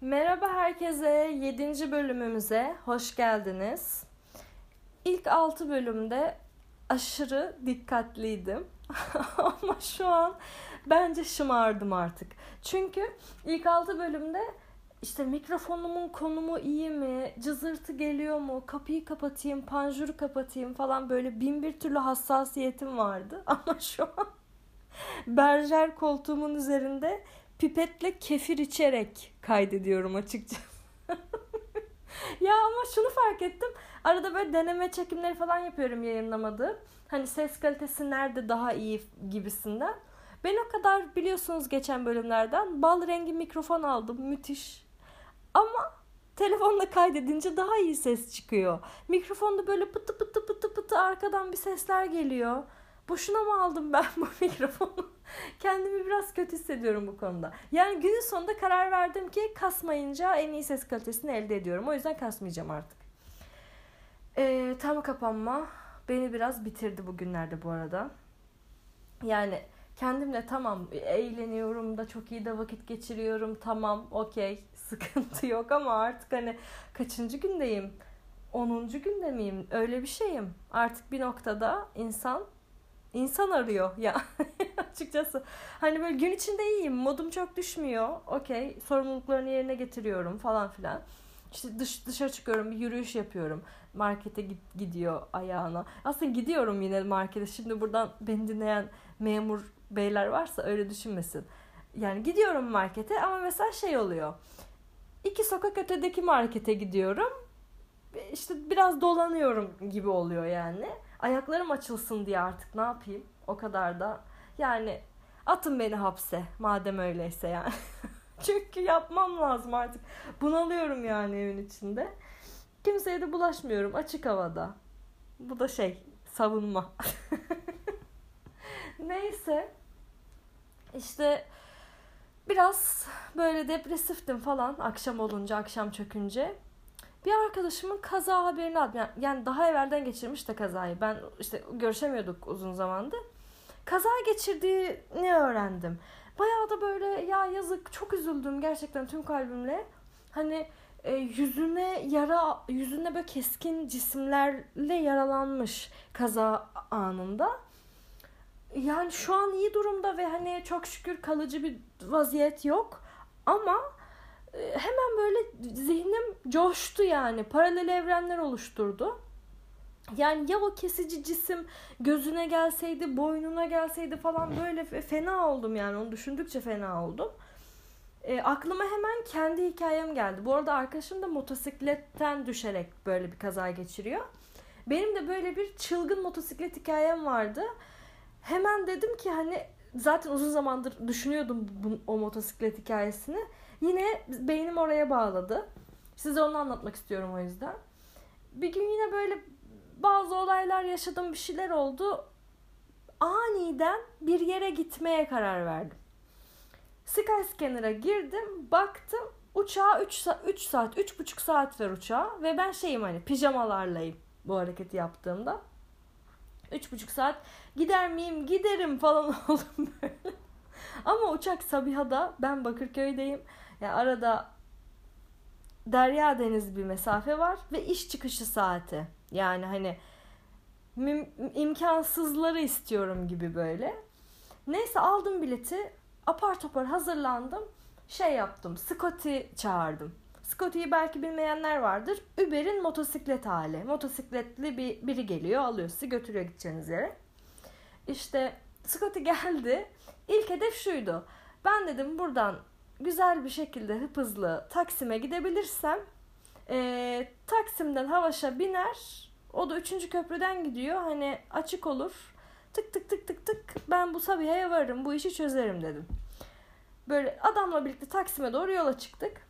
Merhaba herkese, 7. bölümümüze hoş geldiniz. İlk 6 bölümde aşırı dikkatliydim. Ama şu an bence şımardım artık. Çünkü ilk 6 bölümde işte mikrofonumun konumu iyi mi, cızırtı geliyor mu, kapıyı kapatayım, panjuru kapatayım falan böyle bin bir türlü hassasiyetim vardı. Ama şu an berjer koltuğumun üzerinde pipetle kefir içerek kaydediyorum açıkçası. ya ama şunu fark ettim. Arada böyle deneme çekimleri falan yapıyorum yayınlamadı. Hani ses kalitesi nerede daha iyi gibisinden. Ben o kadar biliyorsunuz geçen bölümlerden bal rengi mikrofon aldım. Müthiş. Ama telefonla kaydedince daha iyi ses çıkıyor. Mikrofonda böyle pıtı pıtı pıtı pıtı arkadan bir sesler geliyor. Boşuna mı aldım ben bu mikrofonu? Kendimi biraz kötü hissediyorum bu konuda. Yani günün sonunda karar verdim ki kasmayınca en iyi ses kalitesini elde ediyorum. O yüzden kasmayacağım artık. Ee, tam kapanma beni biraz bitirdi bugünlerde bu arada. Yani kendimle tamam eğleniyorum da çok iyi de vakit geçiriyorum. Tamam okey sıkıntı yok ama artık hani kaçıncı gündeyim? 10. günde miyim? Öyle bir şeyim. Artık bir noktada insan insan arıyor ya açıkçası. Hani böyle gün içinde iyiyim. Modum çok düşmüyor. Okey. Sorumluluklarını yerine getiriyorum falan filan. İşte dış, dışarı çıkıyorum bir yürüyüş yapıyorum. Markete git, gidiyor ayağına. Aslında gidiyorum yine markete. Şimdi buradan beni dinleyen memur beyler varsa öyle düşünmesin. Yani gidiyorum markete ama mesela şey oluyor. İki sokak ötedeki markete gidiyorum. İşte biraz dolanıyorum gibi oluyor yani. Ayaklarım açılsın diye artık ne yapayım? O kadar da yani atın beni hapse madem öyleyse yani. Çünkü yapmam lazım artık. Bunalıyorum yani evin içinde. Kimseye de bulaşmıyorum açık havada. Bu da şey savunma. Neyse. İşte biraz böyle depresiftim falan akşam olunca, akşam çökünce. Bir arkadaşımın kaza haberini aldım. Yani daha evvelden geçirmiş de kazayı. Ben işte görüşemiyorduk uzun zamandır. Kaza geçirdiğini öğrendim. Bayağı da böyle ya yazık çok üzüldüm gerçekten tüm kalbimle. Hani e, yüzüne yara yüzüne böyle keskin cisimlerle yaralanmış kaza anında. Yani şu an iyi durumda ve hani çok şükür kalıcı bir vaziyet yok. Ama e, hemen böyle zihnim coştu yani. Paralel evrenler oluşturdu. Yani ya o kesici cisim gözüne gelseydi, boynuna gelseydi falan böyle fena oldum yani. Onu düşündükçe fena oldum. E, aklıma hemen kendi hikayem geldi. Bu arada arkadaşım da motosikletten düşerek böyle bir kaza geçiriyor. Benim de böyle bir çılgın motosiklet hikayem vardı. Hemen dedim ki hani zaten uzun zamandır düşünüyordum bu, o motosiklet hikayesini. Yine beynim oraya bağladı. Size onu anlatmak istiyorum o yüzden. Bir gün yine böyle bazı olaylar yaşadım, bir şeyler oldu. Aniden bir yere gitmeye karar verdim. Skyscanner'a girdim, baktım. Uçağa 3 saat, 3 saat, 3,5 saat ver uçağa ve ben şeyim hani pijamalarlayım bu hareketi yaptığımda. 3,5 saat gider miyim? Giderim falan oldum böyle. Ama uçak Sabiha'da, ben Bakırköy'deyim. Yani arada Derya Deniz bir mesafe var ve iş çıkışı saati. Yani hani imkansızları istiyorum gibi böyle. Neyse aldım bileti. Apar topar hazırlandım. Şey yaptım. Scotty çağırdım. Scotty'yi belki bilmeyenler vardır. Uber'in motosiklet hali. Motosikletli bir biri geliyor, alıyor sizi, götürüyor gideceğiniz yere. İşte Scotty geldi. İlk hedef şuydu. Ben dedim buradan güzel bir şekilde hıp hızlı Taksim'e gidebilirsem e, Taksim'den Havaş'a biner. O da 3. köprüden gidiyor. Hani açık olur. Tık tık tık tık tık ben bu Sabiha'ya varırım. Bu işi çözerim dedim. Böyle adamla birlikte Taksim'e doğru yola çıktık.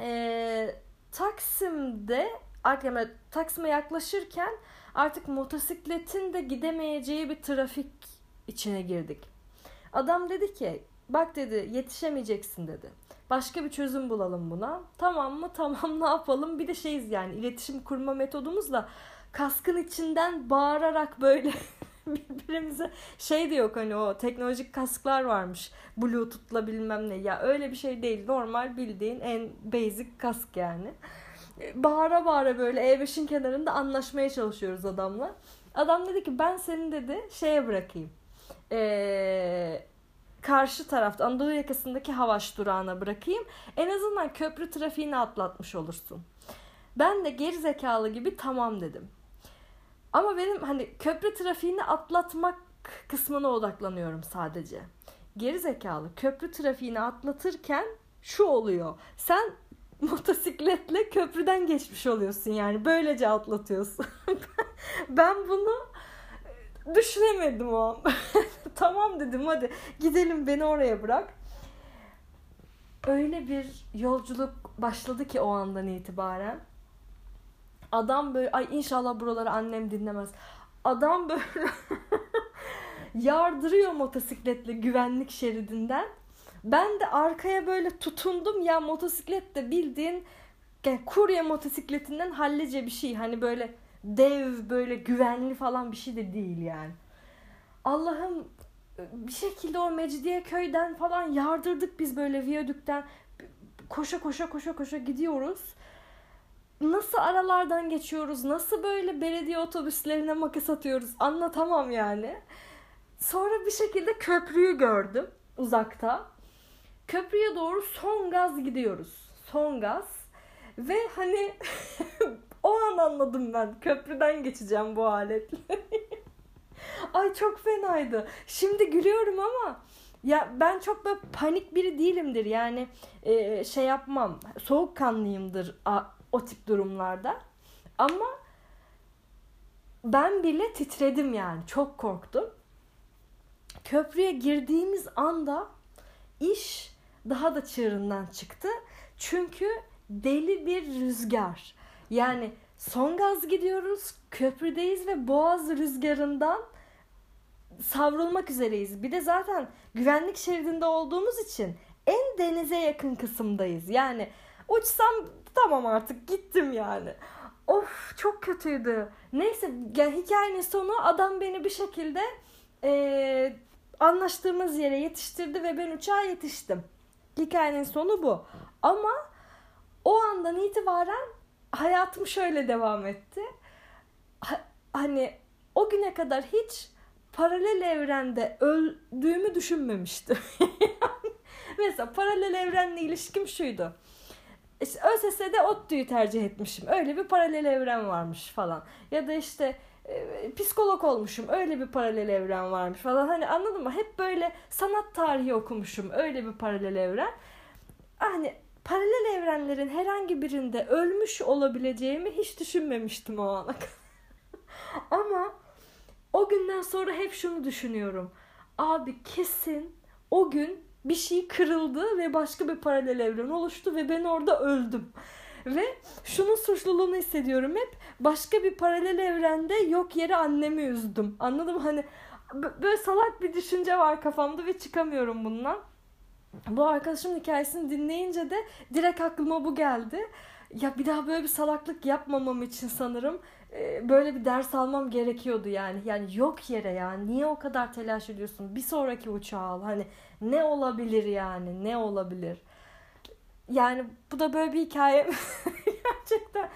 E, Taksim'de artık Taksim'e yaklaşırken artık motosikletin de gidemeyeceği bir trafik içine girdik. Adam dedi ki bak dedi yetişemeyeceksin dedi. Başka bir çözüm bulalım buna. Tamam mı? Tamam ne yapalım? Bir de şeyiz yani iletişim kurma metodumuzla kaskın içinden bağırarak böyle birbirimize şey de yok hani o teknolojik kasklar varmış. Bluetooth'la bilmem ne. Ya öyle bir şey değil. Normal bildiğin en basic kask yani. Bağıra bağıra böyle E5'in kenarında anlaşmaya çalışıyoruz adamla. Adam dedi ki ben seni dedi şeye bırakayım. Eee karşı tarafta Anadolu yakasındaki Havaş durağına bırakayım. En azından köprü trafiğini atlatmış olursun. Ben de geri zekalı gibi tamam dedim. Ama benim hani köprü trafiğini atlatmak kısmına odaklanıyorum sadece. Geri zekalı köprü trafiğini atlatırken şu oluyor. Sen motosikletle köprüden geçmiş oluyorsun yani. Böylece atlatıyorsun. ben bunu düşünemedim o an. tamam dedim hadi gidelim beni oraya bırak. Öyle bir yolculuk başladı ki o andan itibaren. Adam böyle ay inşallah buraları annem dinlemez. Adam böyle yardırıyor motosikletle güvenlik şeridinden. Ben de arkaya böyle tutundum ya motosiklet de bildiğin yani kurye motosikletinden hallice bir şey. Hani böyle dev böyle güvenli falan bir şey de değil yani. Allah'ım bir şekilde o Mecidiyeköy'den falan yardırdık biz böyle viyadükten koşa koşa koşa koşa gidiyoruz. Nasıl aralardan geçiyoruz? Nasıl böyle belediye otobüslerine makas atıyoruz? Anlatamam yani. Sonra bir şekilde köprüyü gördüm uzakta. Köprüye doğru son gaz gidiyoruz. Son gaz. Ve hani o an anladım ben köprüden geçeceğim bu aletle. Ay çok fenaydı. Şimdi gülüyorum ama ya ben çok böyle panik biri değilimdir. Yani e, şey yapmam. Soğukkanlıyımdır a, o tip durumlarda. Ama ben bile titredim yani. Çok korktum. Köprüye girdiğimiz anda iş daha da çığırından çıktı. Çünkü deli bir rüzgar. Yani son gaz gidiyoruz, köprüdeyiz ve boğaz rüzgarından savrulmak üzereyiz. Bir de zaten güvenlik şeridinde olduğumuz için en denize yakın kısımdayız. Yani uçsam tamam artık gittim yani. Of çok kötüydü. Neyse yani hikayenin sonu adam beni bir şekilde e, anlaştığımız yere yetiştirdi ve ben uçağa yetiştim. Hikayenin sonu bu. Ama o andan itibaren hayatım şöyle devam etti. Ha, hani o güne kadar hiç paralel evrende öldüğümü düşünmemiştim. Mesela paralel evrenle ilişkim şuydu. İşte ÖSS'de ODTÜ'yü tercih etmişim. Öyle bir paralel evren varmış falan. Ya da işte e, psikolog olmuşum. Öyle bir paralel evren varmış falan. Hani anladın mı? Hep böyle sanat tarihi okumuşum. Öyle bir paralel evren. Hani paralel evrenlerin herhangi birinde ölmüş olabileceğimi hiç düşünmemiştim o ana Ama o günden sonra hep şunu düşünüyorum. Abi kesin o gün bir şey kırıldı ve başka bir paralel evren oluştu ve ben orada öldüm. Ve şunun suçluluğunu hissediyorum hep. Başka bir paralel evrende yok yere annemi üzdüm. Anladın mı? Hani böyle salak bir düşünce var kafamda ve çıkamıyorum bundan. Bu arkadaşımın hikayesini dinleyince de direkt aklıma bu geldi. Ya bir daha böyle bir salaklık yapmamam için sanırım e, böyle bir ders almam gerekiyordu yani. Yani yok yere ya. Niye o kadar telaş ediyorsun? Bir sonraki uçağı al. Hani ne olabilir yani? Ne olabilir? Yani bu da böyle bir hikaye. Gerçekten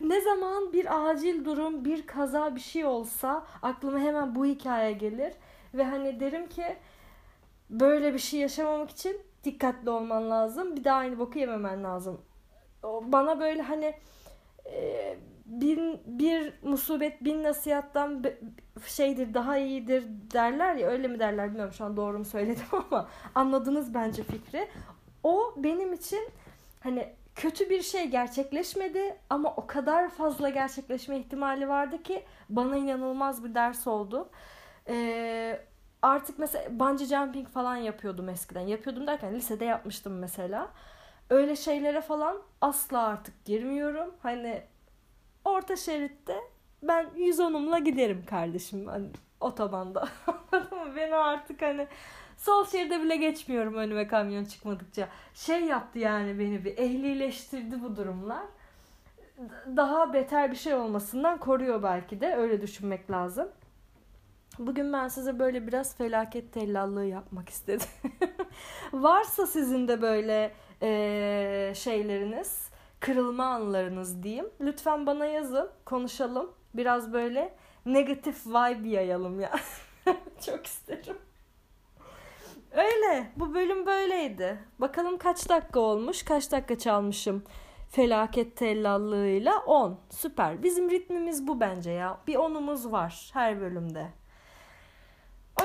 ne zaman bir acil durum, bir kaza bir şey olsa aklıma hemen bu hikaye gelir. Ve hani derim ki böyle bir şey yaşamamak için dikkatli olman lazım. Bir daha aynı boku yememen lazım. Bana böyle hani e, bin, bir musibet bin nasihattan şeydir daha iyidir derler ya öyle mi derler bilmiyorum şu an doğru mu söyledim ama anladınız bence fikri. O benim için hani kötü bir şey gerçekleşmedi ama o kadar fazla gerçekleşme ihtimali vardı ki bana inanılmaz bir ders oldu. Ee, artık mesela bungee jumping falan yapıyordum eskiden. Yapıyordum derken lisede yapmıştım mesela. Öyle şeylere falan asla artık girmiyorum. Hani orta şeritte ben 110'umla giderim kardeşim hani otobanda. Anladın mı? Ben artık hani sol şeride bile geçmiyorum önüme kamyon çıkmadıkça. Şey yaptı yani beni bir ehlileştirdi bu durumlar. Daha beter bir şey olmasından koruyor belki de öyle düşünmek lazım. Bugün ben size böyle biraz felaket tellallığı yapmak istedim. Varsa sizin de böyle e, şeyleriniz, kırılma anlarınız diyeyim. Lütfen bana yazın, konuşalım. Biraz böyle negatif vibe yayalım ya. Çok isterim. Öyle. Bu bölüm böyleydi. Bakalım kaç dakika olmuş, kaç dakika çalmışım felaket tellallığıyla 10. Süper. Bizim ritmimiz bu bence ya. Bir onumuz var her bölümde.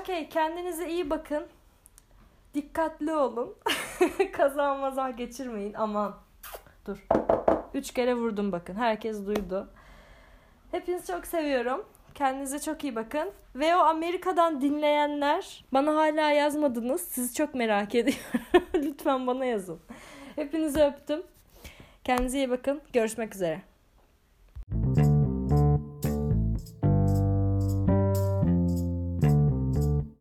Okey kendinize iyi bakın. Dikkatli olun. Kaza maza geçirmeyin. Aman. Dur. Üç kere vurdum bakın. Herkes duydu. Hepinizi çok seviyorum. Kendinize çok iyi bakın. Ve o Amerika'dan dinleyenler bana hala yazmadınız. Sizi çok merak ediyorum. Lütfen bana yazın. Hepinizi öptüm. Kendinize iyi bakın. Görüşmek üzere.